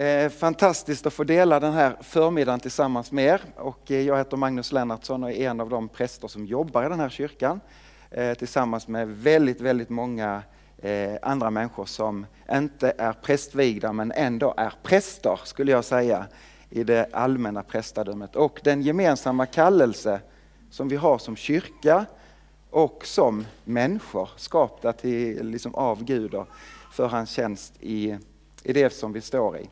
Eh, fantastiskt att få dela den här förmiddagen tillsammans med er. Och eh, jag heter Magnus Lennartsson och är en av de präster som jobbar i den här kyrkan. Eh, tillsammans med väldigt, väldigt många eh, andra människor som inte är prästvigda men ändå är präster skulle jag säga i det allmänna prästadömet. Och den gemensamma kallelse som vi har som kyrka och som människor skapta till, liksom av Gud och för hans tjänst i i det som vi står i.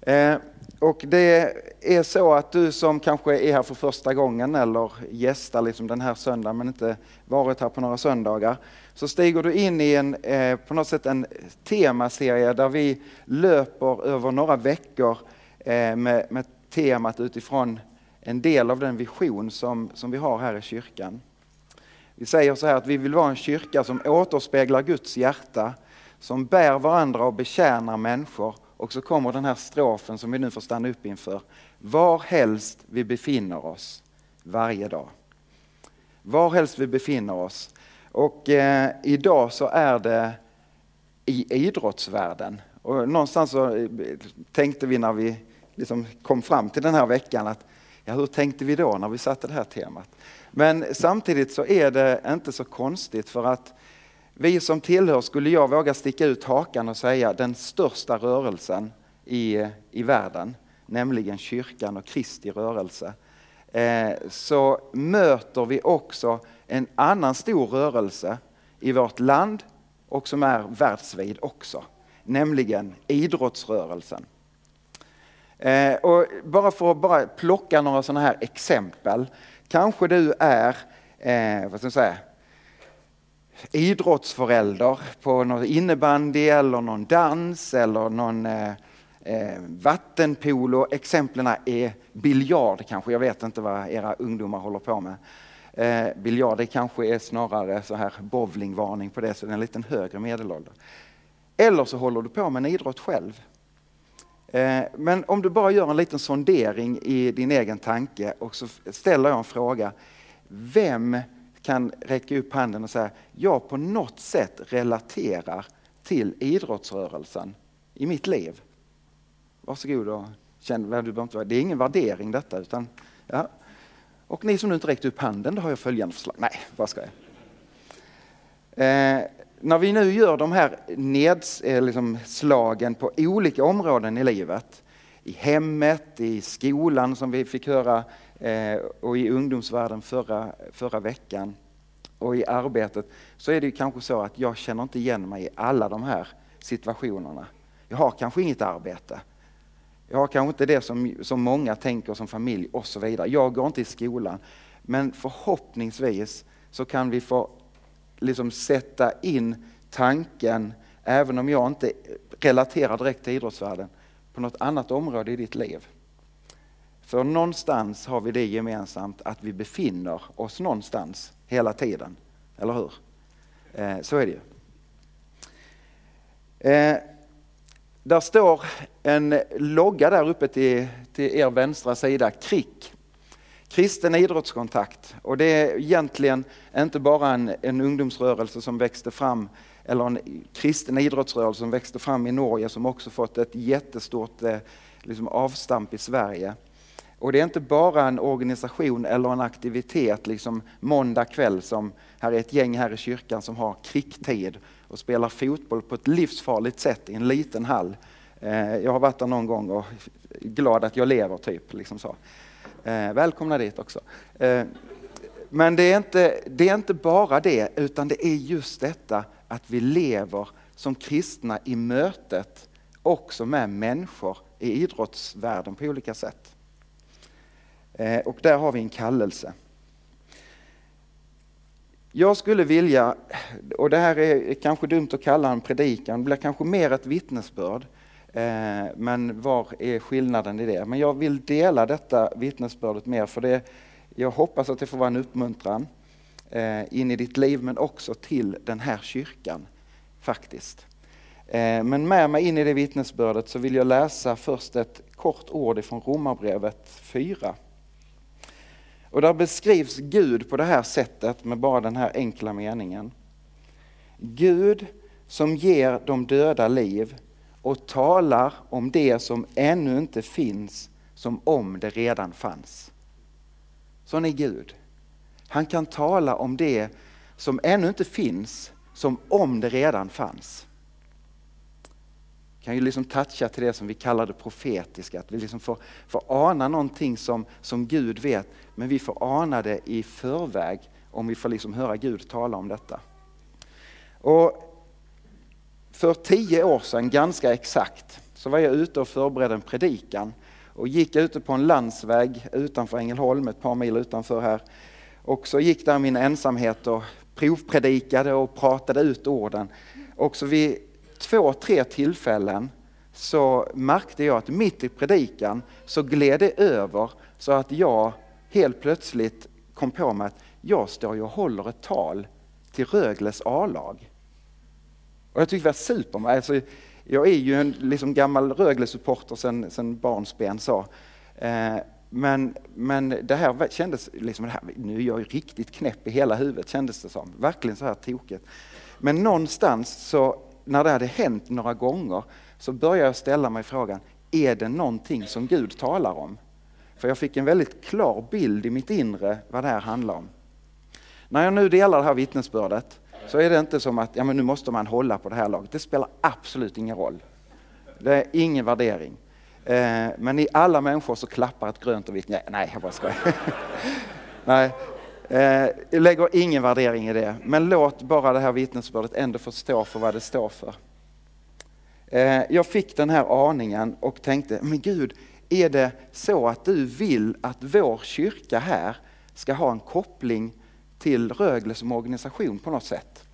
Eh, och det är så att du som kanske är här för första gången eller gästar liksom den här söndagen men inte varit här på några söndagar, så stiger du in i en, eh, på något sätt en temaserie där vi löper över några veckor eh, med, med temat utifrån en del av den vision som, som vi har här i kyrkan. Vi säger så här att vi vill vara en kyrka som återspeglar Guds hjärta som bär varandra och betjänar människor. Och så kommer den här strofen som vi nu får stanna upp inför. Var helst vi befinner oss varje dag. Var helst vi befinner oss. Och eh, idag så är det i idrottsvärlden. Och någonstans så eh, tänkte vi när vi liksom kom fram till den här veckan att ja, hur tänkte vi då när vi satte det här temat? Men samtidigt så är det inte så konstigt för att vi som tillhör, skulle jag våga sticka ut hakan och säga, den största rörelsen i, i världen, nämligen kyrkan och Kristi rörelse, eh, så möter vi också en annan stor rörelse i vårt land och som är världsvid också, nämligen idrottsrörelsen. Eh, och bara för att bara plocka några sådana här exempel, kanske du är eh, vad ska jag säga, idrottsförälder på någon innebandy eller någon dans eller någon eh, eh vattenpolo. Exemplen är biljard kanske, jag vet inte vad era ungdomar håller på med. Eh, biljard det kanske är snarare så här bowlingvarning på det, så det är en lite högre medelålder. Eller så håller du på med en idrott själv. Eh, men om du bara gör en liten sondering i din egen tanke och så ställer jag en fråga. Vem kan räcka upp handen och säga, jag på något sätt relaterar till idrottsrörelsen i mitt liv. Varsågod och känn, du inte, det är ingen värdering detta. Utan, ja. Och ni som nu inte räckte upp handen, då har jag följande förslag. Nej, vad ska jag? Eh, när vi nu gör de här nedslagen eh, liksom, på olika områden i livet, i hemmet, i skolan som vi fick höra Eh, och i ungdomsvärlden förra, förra veckan och i arbetet så är det kanske så att jag känner inte igen mig i alla de här situationerna. Jag har kanske inget arbete. Jag har kanske inte det som, som många tänker som familj och så vidare. Jag går inte i skolan. Men förhoppningsvis så kan vi få liksom sätta in tanken, även om jag inte relaterar direkt till idrottsvärlden, på något annat område i ditt liv. För någonstans har vi det gemensamt att vi befinner oss någonstans hela tiden. Eller hur? Eh, så är det ju. Eh, där står en logga där uppe till, till er vänstra sida, KRIK. Kristen idrottskontakt. Och det är egentligen inte bara en, en ungdomsrörelse som växte fram, eller en kristen idrottsrörelse som växte fram i Norge som också fått ett jättestort eh, liksom avstamp i Sverige. Och det är inte bara en organisation eller en aktivitet, liksom måndag kväll som här är ett gäng här i kyrkan som har kricktid och spelar fotboll på ett livsfarligt sätt i en liten hall. Eh, jag har varit där någon gång och är glad att jag lever, typ. Liksom så. Eh, välkomna dit också. Eh, men det är, inte, det är inte bara det, utan det är just detta att vi lever som kristna i mötet också med människor i idrottsvärlden på olika sätt. Eh, och där har vi en kallelse. Jag skulle vilja, och det här är kanske dumt att kalla en predikan, det blir kanske mer ett vittnesbörd. Eh, men var är skillnaden i det? Men jag vill dela detta vittnesbördet mer för det, jag hoppas att det får vara en uppmuntran eh, in i ditt liv men också till den här kyrkan faktiskt. Men med mig in i det vittnesbördet så vill jag läsa först ett kort ord ifrån Romarbrevet 4. Och där beskrivs Gud på det här sättet med bara den här enkla meningen. Gud som ger de döda liv och talar om det som ännu inte finns som om det redan fanns. Sån är Gud. Han kan tala om det som ännu inte finns som om det redan fanns kan ju liksom toucha till det som vi kallar det profetiska, att vi liksom får, får ana någonting som, som Gud vet, men vi får ana det i förväg om vi får liksom höra Gud tala om detta. Och för tio år sedan, ganska exakt, så var jag ute och förberedde en predikan och gick ute på en landsväg utanför Ängelholm, ett par mil utanför här. Och så gick där min ensamhet och provpredikade och pratade ut orden. Och så vid två, tre tillfällen så märkte jag att mitt i predikan så gled det över så att jag helt plötsligt kom på mig att jag står ju och håller ett tal till Rögles A-lag. Och jag tyckte det var super. Alltså, jag är ju en liksom gammal Rögle-supporter sedan, sen barnsben. Så. Eh, men, men det här kändes, liksom, det här, nu är jag riktigt knäpp i hela huvudet kändes det som. Verkligen så här tokigt. Men någonstans så, när det hade hänt några gånger, så började jag ställa mig frågan, är det någonting som Gud talar om? För jag fick en väldigt klar bild i mitt inre vad det här handlar om. När jag nu delar det här vittnesbördet så är det inte som att ja, men nu måste man hålla på det här laget. Det spelar absolut ingen roll. Det är ingen värdering. Eh, men i alla människor så klappar ett grönt och vitt nej, jag bara skojar. nej, Eh, jag lägger ingen värdering i det. Men låt bara det här vittnesbördet ändå få stå för vad det står för. Eh, jag fick den här aningen och tänkte, men Gud, är det så att du vill att vår kyrka här ska ha en koppling till Rögle som organisation på något sätt?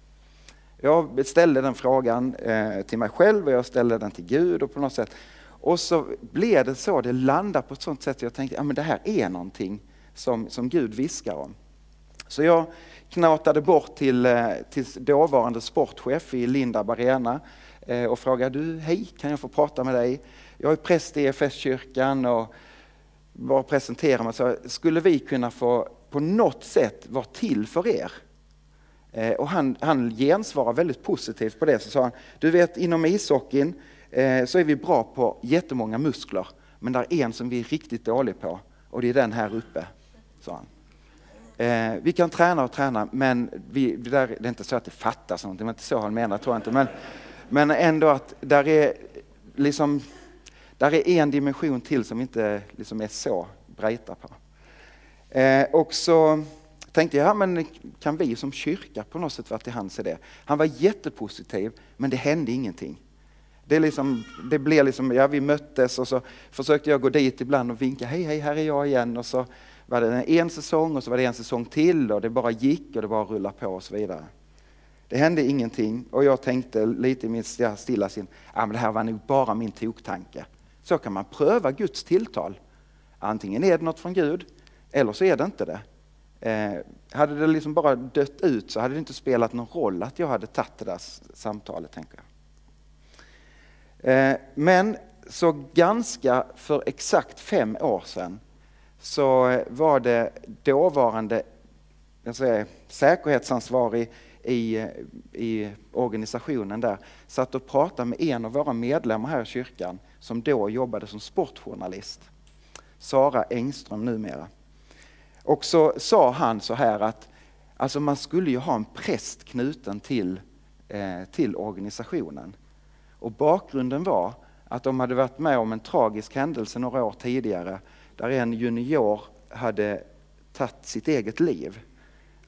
Jag ställde den frågan eh, till mig själv och jag ställde den till Gud och på något sätt. Och så blev det så, det landade på ett sånt sätt att jag tänkte, ja det här är någonting som, som Gud viskar om. Så jag knatade bort till, eh, till dåvarande sportchef i Linda Arena eh, och frågade, du hej, kan jag få prata med dig? Jag är präst i EFS-kyrkan och bara presentera mig. Så skulle vi kunna få på något sätt vara till för er? Eh, och han, han gensvarade väldigt positivt på det. Så sa han, du vet inom ishockeyn så är vi bra på jättemånga muskler. Men det är en som vi är riktigt dåliga på och det är den här uppe. Sa han. Eh, vi kan träna och träna men vi, det, där, det är inte så att det fattas någonting, det var inte så han menade tror jag inte. Men, men ändå att där är, liksom, där är en dimension till som vi inte liksom är så brejta på. Eh, och så tänkte jag, ja, men kan vi som kyrka på något sätt vara till hands i det? Han var jättepositiv, men det hände ingenting. Det, liksom, det blev liksom, ja vi möttes och så försökte jag gå dit ibland och vinka, hej hej här är jag igen. Och så var det en säsong och så var det en säsong till och det bara gick och det bara rullade på och så vidare. Det hände ingenting och jag tänkte lite i min stilla sin, ja, men det här var nog bara min toktanke. Så kan man pröva Guds tilltal. Antingen är det något från Gud eller så är det inte det. Eh, hade det liksom bara dött ut så hade det inte spelat någon roll att jag hade tagit det där samtalet, tänker jag. Eh, men så ganska för exakt fem år sedan så var det dåvarande jag säger, säkerhetsansvarig i, i organisationen där satt och pratade med en av våra medlemmar här i kyrkan som då jobbade som sportjournalist. Sara Engström numera. Och så sa han så här att alltså man skulle ju ha en präst knuten till, eh, till organisationen. Och bakgrunden var att de hade varit med om en tragisk händelse några år tidigare där en junior hade tagit sitt eget liv.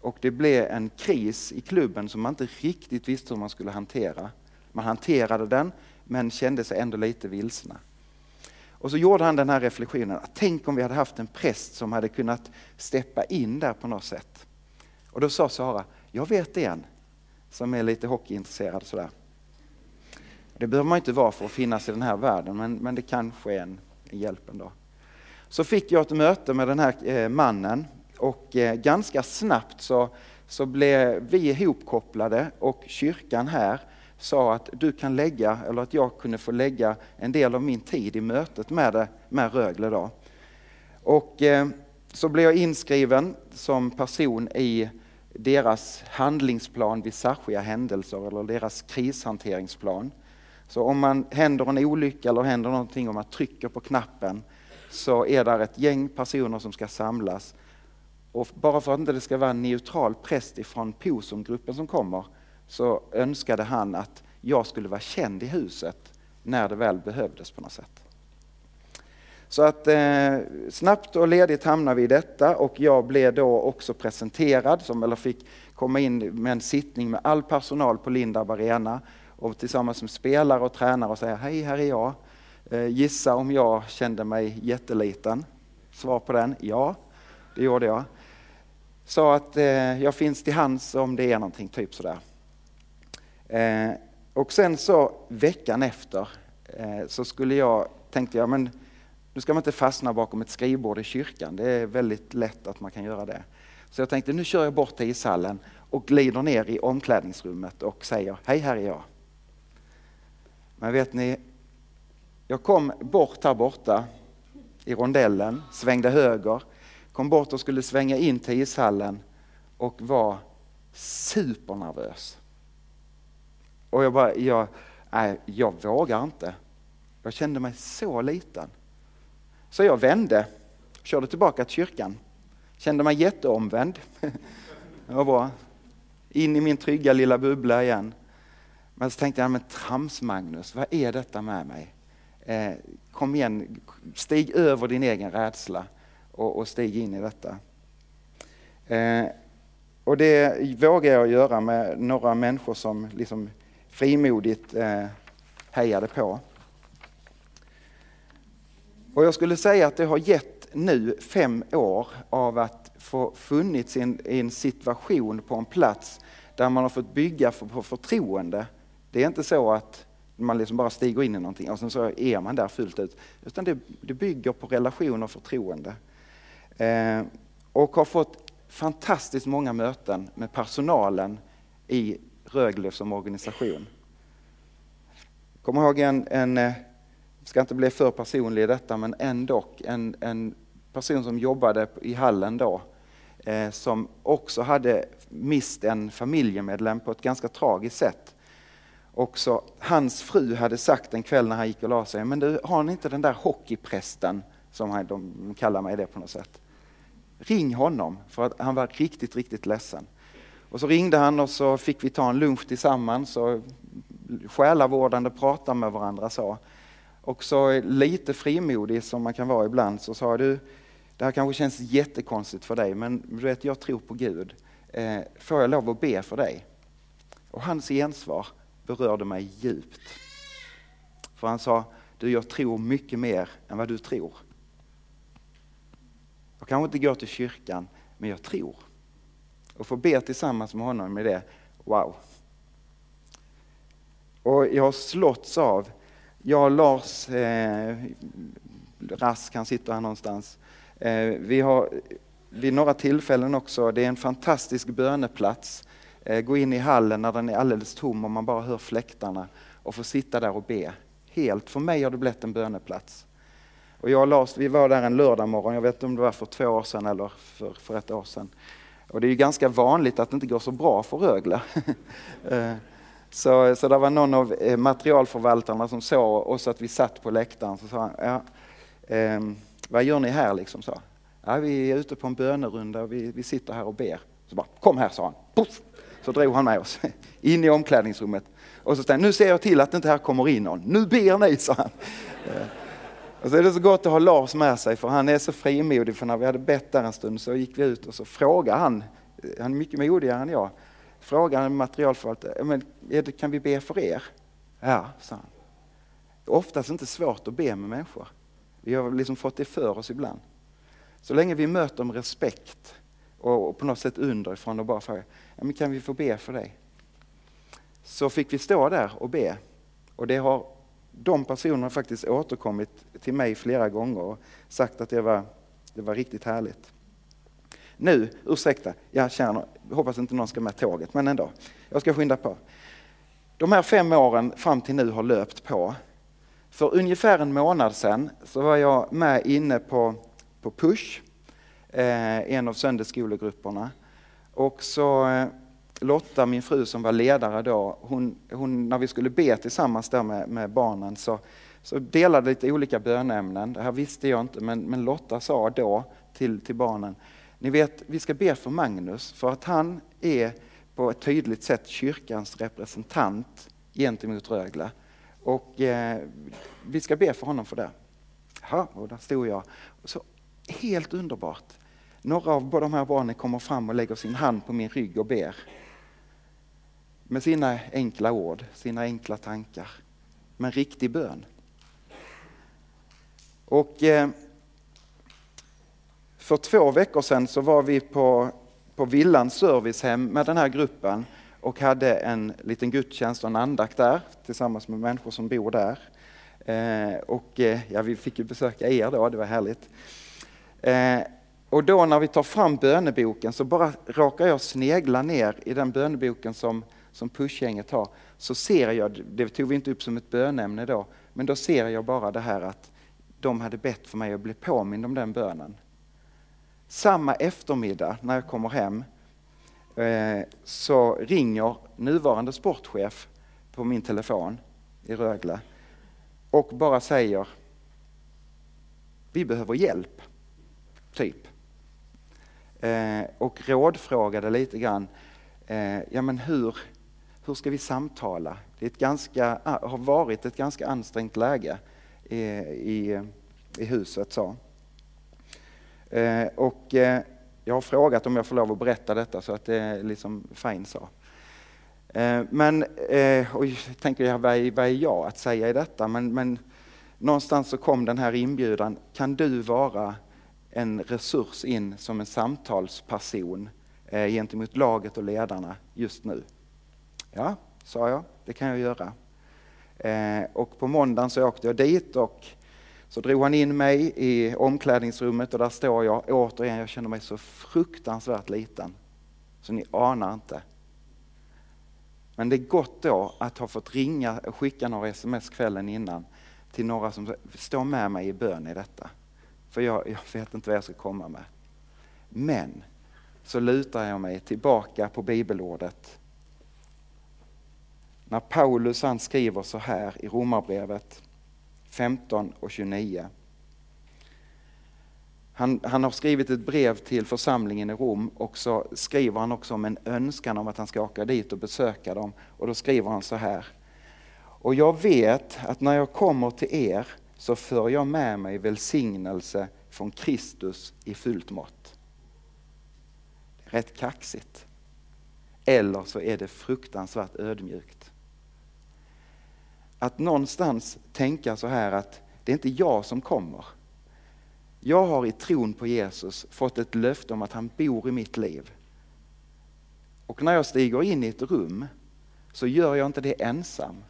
Och det blev en kris i klubben som man inte riktigt visste hur man skulle hantera. Man hanterade den men kände sig ändå lite vilsna. Och så gjorde han den här reflektionen, ah, tänk om vi hade haft en präst som hade kunnat steppa in där på något sätt. Och då sa Sara, jag vet en som är lite hockeyintresserad sådär. Det behöver man inte vara för att finnas i den här världen, men, men det kanske är en, en hjälp ändå. Så fick jag ett möte med den här eh, mannen och eh, ganska snabbt så, så blev vi ihopkopplade och kyrkan här sa att du kan lägga, eller att jag kunde få lägga en del av min tid i mötet med, det, med Rögle. Då. Och eh, så blev jag inskriven som person i deras handlingsplan vid särskilda händelser eller deras krishanteringsplan. Så om man händer en olycka eller händer någonting och man trycker på knappen så är där ett gäng personer som ska samlas. Och bara för att det inte ska vara en neutral präst ifrån POSOM-gruppen som kommer så önskade han att jag skulle vara känd i huset när det väl behövdes på något sätt. Så att eh, snabbt och ledigt hamnade vi i detta och jag blev då också presenterad, som, eller fick komma in med en sittning med all personal på Lindab Arena och tillsammans med spelare och tränare och säga hej, här är jag. Eh, gissa om jag kände mig jätteliten? Svar på den, ja, det gjorde jag. Sa att eh, jag finns till hands om det är någonting, typ sådär. Eh, och sen så veckan efter så skulle jag, tänkte jag, men nu ska man inte fastna bakom ett skrivbord i kyrkan. Det är väldigt lätt att man kan göra det. Så jag tänkte nu kör jag bort till ishallen och glider ner i omklädningsrummet och säger hej här är jag. Men vet ni, jag kom bort här borta i rondellen, svängde höger, kom bort och skulle svänga in till ishallen och var supernervös. Och jag bara, jag, nej, jag vågar inte. Jag kände mig så liten. Så jag vände, körde tillbaka till kyrkan. Kände mig jätteomvänd. Jag var. In i min trygga lilla bubbla igen. Men så tänkte jag, men trams Magnus, vad är detta med mig? Eh, kom igen, stig över din egen rädsla och, och stig in i detta. Eh, och det vågar jag göra med några människor som liksom frimodigt eh, hejade på. Och jag skulle säga att det har gett nu fem år av att få funnits i en, i en situation på en plats där man har fått bygga för, på förtroende. Det är inte så att man liksom bara stiger in i någonting och sen så är man där fullt ut. Utan det, det bygger på relation och förtroende. Eh, och har fått fantastiskt många möten med personalen i Rögle som organisation. Kom kommer ihåg en, en eh, ska inte bli för personlig i detta, men ändå en, en person som jobbade i hallen då, eh, som också hade mist en familjemedlem på ett ganska tragiskt sätt. Också hans fru hade sagt en kväll när han gick och la sig, men du har ni inte den där hockeyprästen, som han, de kallar mig det på något sätt. Ring honom, för att han var riktigt, riktigt ledsen. Och så ringde han och så fick vi ta en lunch tillsammans och själavårdande prata med varandra. Så. Och så lite frimodig som man kan vara ibland så sa du, det här kanske känns jättekonstigt för dig men du vet jag tror på Gud. Eh, får jag lov att be för dig? Och hans gensvar berörde mig djupt. För han sa, du jag tror mycket mer än vad du tror. Jag kanske inte går till kyrkan men jag tror. Och få be tillsammans med honom med det, wow. Och jag har slåtts av jag och Lars eh, Rask, han sitter här någonstans. Eh, vi har vid några tillfällen också, det är en fantastisk böneplats. Eh, gå in i hallen när den är alldeles tom och man bara hör fläktarna och få sitta där och be. Helt, för mig har det blivit en böneplats. Och jag och Lars, vi var där en lördag morgon, jag vet inte om det var för två år sedan eller för, för ett år sedan. Och det är ju ganska vanligt att det inte går så bra för Rögle. Eh, så, så det var någon av eh, materialförvaltarna som såg oss att vi satt på läktaren. Så sa han, ja, eh, vad gör ni här liksom? Så. Ja, vi är ute på en bönerunda och vi, vi sitter här och ber. Så bara, kom här sa han. Puff! Så drog han med oss in i omklädningsrummet. Och så sa han nu ser jag till att det inte här kommer in någon. Nu ber ni, sa han. Eh, och så är det så gott att ha Lars med sig för han är så frimodig för när vi hade bett där en stund så gick vi ut och så frågade han, eh, han är mycket modigare än jag, frågade materialförvaltaren, men kan vi be för er? Ja, sa han. Det är Oftast inte svårt att be med människor. Vi har liksom fått det för oss ibland. Så länge vi möter med respekt och på något sätt underifrån och bara fråga. ja, men kan vi få be för dig? Så fick vi stå där och be. Och det har de personerna faktiskt återkommit till mig flera gånger och sagt att det var, det var riktigt härligt. Nu, ursäkta, jag känner, hoppas inte någon ska med tåget, men ändå. Jag ska skynda på. De här fem åren fram till nu har löpt på. För ungefär en månad sedan så var jag med inne på, på Push, Eh, en av söndagsskolegrupperna. Och så eh, Lotta, min fru som var ledare då, hon, hon, när vi skulle be tillsammans där med, med barnen så, så delade lite olika bönämnen. Det här visste jag inte men, men Lotta sa då till, till barnen, ni vet vi ska be för Magnus för att han är på ett tydligt sätt kyrkans representant gentemot Rögle. Och eh, vi ska be för honom för det. Ja, och där stod jag. Så helt underbart. Några av de här barnen kommer fram och lägger sin hand på min rygg och ber. Med sina enkla ord, sina enkla tankar. Med riktig bön. Och eh, för två veckor sedan så var vi på, på Villans servicehem med den här gruppen och hade en liten gudstjänst och en andakt där tillsammans med människor som bor där. Eh, och eh, ja, vi fick ju besöka er då, det var härligt. Eh, och då när vi tar fram böneboken så bara råkar jag snegla ner i den böneboken som, som pushgänget har. Så ser jag, det tog vi inte upp som ett bönämne då, men då ser jag bara det här att de hade bett för mig att bli påmind om den bönen. Samma eftermiddag när jag kommer hem eh, så ringer nuvarande sportchef på min telefon i Rögle och bara säger vi behöver hjälp, typ. Eh, och rådfrågade lite grann, eh, ja men hur, hur ska vi samtala? Det är ett ganska, ah, har varit ett ganska ansträngt läge i, i, i huset. Så. Eh, och eh, jag har frågat om jag får lov att berätta detta så att det är liksom fine så. Eh, men, eh, och jag tänker jag, vad, är, vad är jag att säga i detta? Men, men någonstans så kom den här inbjudan, kan du vara en resurs in som en samtalsperson eh, gentemot laget och ledarna just nu? Ja, sa jag, det kan jag göra. Eh, och på måndagen så åkte jag dit och så drog han in mig i omklädningsrummet och där står jag återigen, jag känner mig så fruktansvärt liten. Så ni anar inte. Men det är gott då att ha fått ringa och skicka några sms kvällen innan till några som står med mig i bön i detta. För jag, jag vet inte vad jag ska komma med. Men så lutar jag mig tillbaka på bibelordet. När Paulus han skriver så här i Romarbrevet 15 och 29. Han, han, har skrivit ett brev till församlingen i Rom och så skriver han också om en önskan om att han ska åka dit och besöka dem. Och då skriver han så här. Och jag vet att när jag kommer till er så för jag med mig välsignelse från Kristus i fullt mått. Rätt kaxigt. Eller så är det fruktansvärt ödmjukt. Att någonstans tänka så här att det är inte jag som kommer jag har i tron på Jesus fått ett löfte om att han bor i mitt liv. Och när jag stiger in i ett rum så gör jag inte det ensam.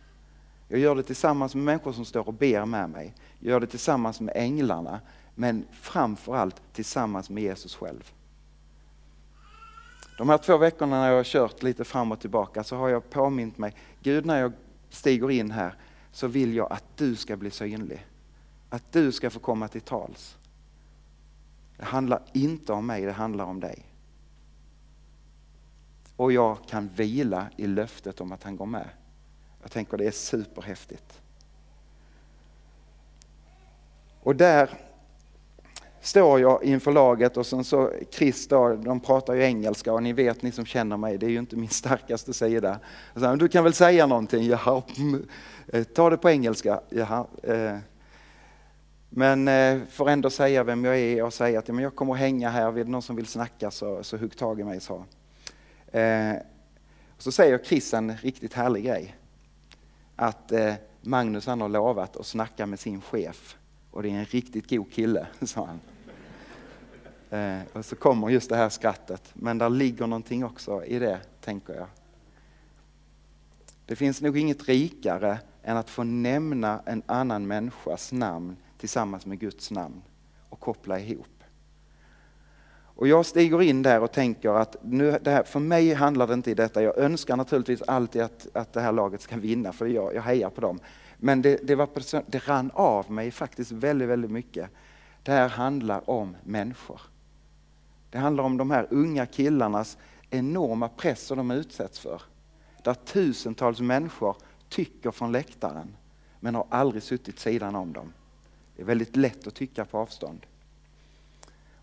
Jag gör det tillsammans med människor som står och ber med mig. Jag gör det tillsammans med änglarna, men framförallt tillsammans med Jesus själv. De här två veckorna när jag har kört lite fram och tillbaka så har jag påmint mig, Gud när jag stiger in här så vill jag att du ska bli synlig. Att du ska få komma till tals. Det handlar inte om mig, det handlar om dig. Och jag kan vila i löftet om att han går med. Jag tänker det är superhäftigt. Och där står jag inför laget och sen så Chris då, de pratar ju engelska och ni vet ni som känner mig, det är ju inte min starkaste sida. Så, du kan väl säga någonting? Jaha, mm, eh, ta det på engelska. Jaha, eh. men eh, får ändå säga vem jag är och säga att ja, men jag kommer att hänga här, vill någon som vill snacka så, så hugg tag i mig. Så. Eh, så säger Chris en riktigt härlig grej. Att eh, Magnus han har lovat att snacka med sin chef och det är en riktigt god kille, sa han. Eh, och så kommer just det här skrattet, men där ligger någonting också i det, tänker jag. Det finns nog inget rikare än att få nämna en annan människas namn tillsammans med Guds namn och koppla ihop. Och jag stiger in där och tänker att nu, det här, för mig handlar det inte i detta. Jag önskar naturligtvis alltid att, att det här laget ska vinna, för jag, jag hejar på dem. Men det, det, var, det rann av mig faktiskt väldigt, väldigt mycket. Det här handlar om människor. Det handlar om de här unga killarnas enorma press som de utsätts för. Där tusentals människor tycker från läktaren men har aldrig suttit sidan om dem. Det är väldigt lätt att tycka på avstånd.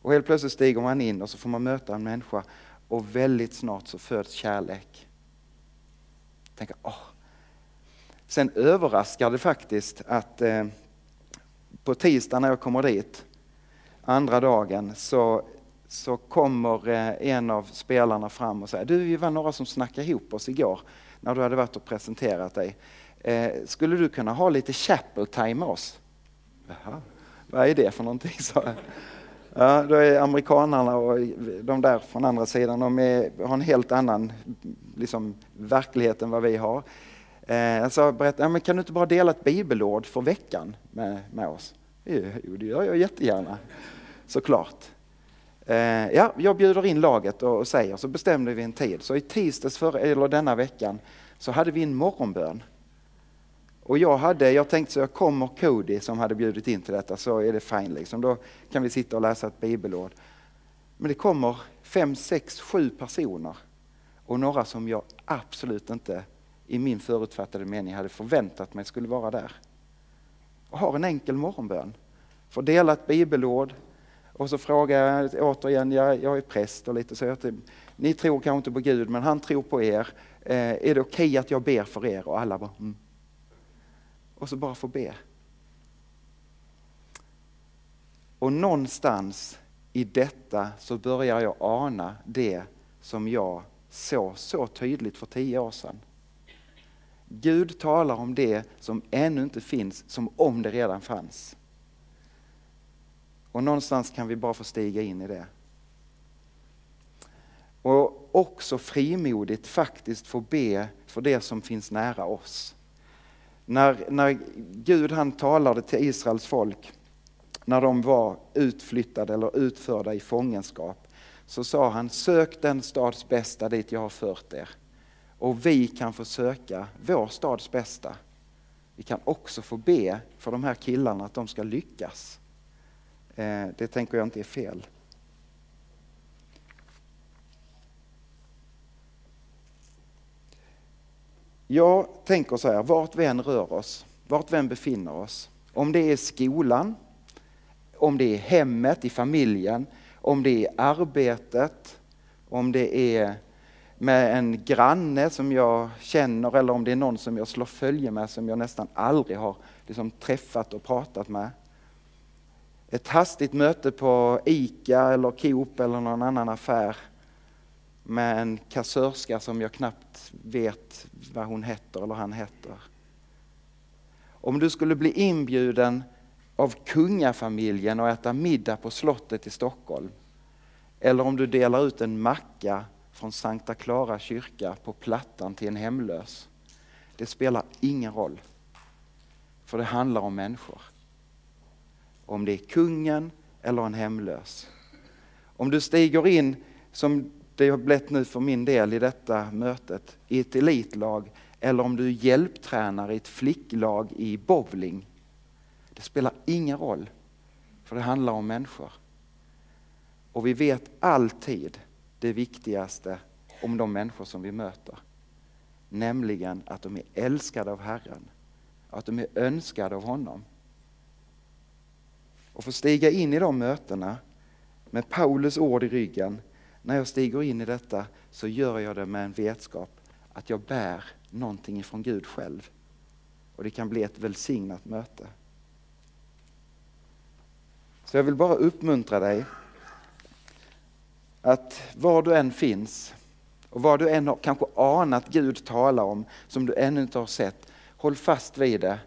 Och helt plötsligt stiger man in och så får man möta en människa och väldigt snart så föds kärlek. Tänka, åh. Sen överraskar det faktiskt att eh, på tisdag när jag kommer dit, andra dagen, så, så kommer eh, en av spelarna fram och säger, du vi var några som snackade ihop oss igår när du hade varit och presenterat dig. Eh, skulle du kunna ha lite chapel time med oss? Jaha, vad är det för någonting? Så, ja, då är amerikanarna och de där från andra sidan, de är, har en helt annan liksom, verklighet än vad vi har. Eh, alltså, berätta, ja, men kan du inte bara dela ett bibelord för veckan med, med oss? Jo, det gör jag jättegärna, såklart. Eh, ja, jag bjuder in laget och, och säger, så bestämde vi en tid. Så i tisdags, för, eller denna veckan, så hade vi en morgonbön. Och jag hade, jag tänkte så jag kommer Cody som hade bjudit in till detta så är det fine liksom. Då kan vi sitta och läsa ett bibelord. Men det kommer fem, sex, sju personer och några som jag absolut inte i min förutfattade mening hade förväntat mig skulle vara där. Och har en enkel morgonbön. Får dela ett bibelord och så frågar jag återigen, jag, jag är präst och lite så. Jag, typ, ni tror kanske inte på Gud men han tror på er. Eh, är det okej okay att jag ber för er? Och alla bara mm och så bara få be. Och någonstans i detta så börjar jag ana det som jag såg så tydligt för tio år sedan. Gud talar om det som ännu inte finns som om det redan fanns. Och någonstans kan vi bara få stiga in i det. Och också frimodigt faktiskt få be för det som finns nära oss. När, när Gud han talade till Israels folk, när de var utflyttade eller utförda i fångenskap, så sa han sök den stads bästa dit jag har fört er. Och vi kan få söka vår stads bästa. Vi kan också få be för de här killarna att de ska lyckas. Eh, det tänker jag inte är fel. Jag tänker så här, vart vi än rör oss, vart vi än befinner oss, om det är skolan, om det är hemmet, i familjen, om det är arbetet, om det är med en granne som jag känner eller om det är någon som jag slår följe med som jag nästan aldrig har liksom träffat och pratat med. Ett hastigt möte på ICA eller Coop eller någon annan affär med en kassörska som jag knappt vet vad hon heter eller han heter. Om du skulle bli inbjuden av kungafamiljen och äta middag på slottet i Stockholm eller om du delar ut en macka från Sankta Clara kyrka på Plattan till en hemlös. Det spelar ingen roll. För det handlar om människor. Om det är kungen eller en hemlös. Om du stiger in som det har blivit nu för min del i detta mötet i ett elitlag eller om du är hjälptränare i ett flicklag i bowling. Det spelar ingen roll, för det handlar om människor. Och vi vet alltid det viktigaste om de människor som vi möter. Nämligen att de är älskade av Herren, att de är önskade av honom. Och få stiga in i de mötena med Paulus ord i ryggen när jag stiger in i detta så gör jag det med en vetskap att jag bär någonting ifrån Gud själv. Och det kan bli ett välsignat möte. Så jag vill bara uppmuntra dig att var du än finns och vad du än har kanske anat Gud tala om som du ännu inte har sett, håll fast vid det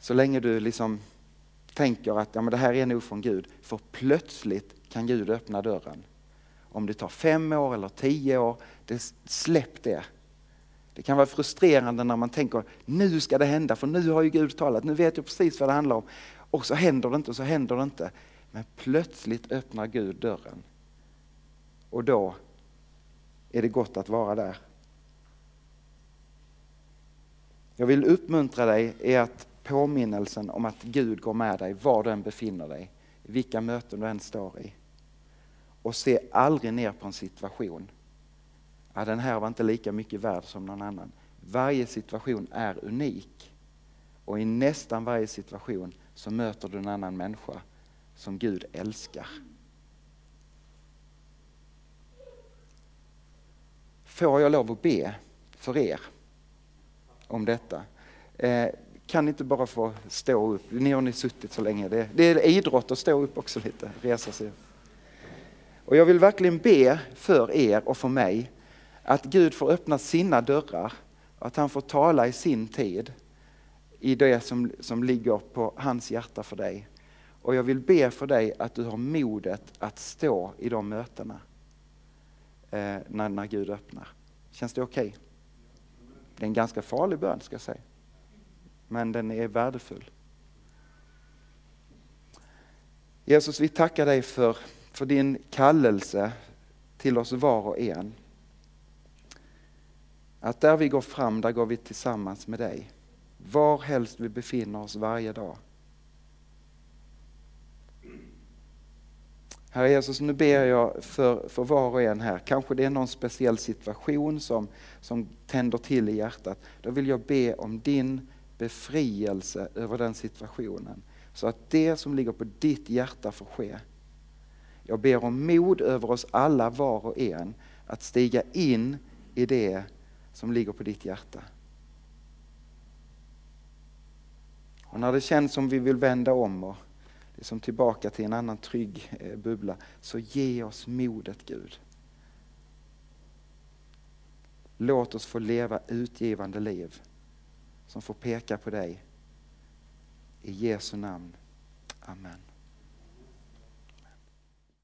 så länge du liksom tänker att ja, men det här är nog från Gud. För plötsligt kan Gud öppna dörren. Om det tar fem år eller tio år, det, släpp det. Det kan vara frustrerande när man tänker nu ska det hända för nu har ju Gud talat, nu vet jag precis vad det handlar om. Och så händer det inte och så händer det inte. Men plötsligt öppnar Gud dörren. Och då är det gott att vara där. Jag vill uppmuntra dig i att påminnelsen om att Gud går med dig var du än befinner dig, vilka möten du än står i. Och se aldrig ner på en situation. ja, den här var inte lika mycket värd som någon annan. Varje situation är unik. Och i nästan varje situation så möter du en annan människa som Gud älskar. Får jag lov att be för er om detta? Eh, kan ni inte bara få stå upp? Ni har ni suttit så länge. Det, det är idrott att stå upp också lite, resa sig. Och jag vill verkligen be för er och för mig att Gud får öppna sina dörrar, att han får tala i sin tid i det som, som ligger på hans hjärta för dig. Och jag vill be för dig att du har modet att stå i de mötena eh, när, när Gud öppnar. Känns det okej? Okay? Det är en ganska farlig bön ska jag säga. Men den är värdefull. Jesus, vi tackar dig för, för din kallelse till oss var och en. Att där vi går fram, där går vi tillsammans med dig. Var helst vi befinner oss varje dag. Herre Jesus, nu ber jag för, för var och en här. Kanske det är någon speciell situation som, som tänder till i hjärtat. Då vill jag be om din befrielse över den situationen. Så att det som ligger på ditt hjärta får ske. Jag ber om mod över oss alla var och en att stiga in i det som ligger på ditt hjärta. Och när det känns som vi vill vända om och liksom tillbaka till en annan trygg eh, bubbla, så ge oss modet Gud. Låt oss få leva utgivande liv som får peka på dig. I Jesu namn. Amen.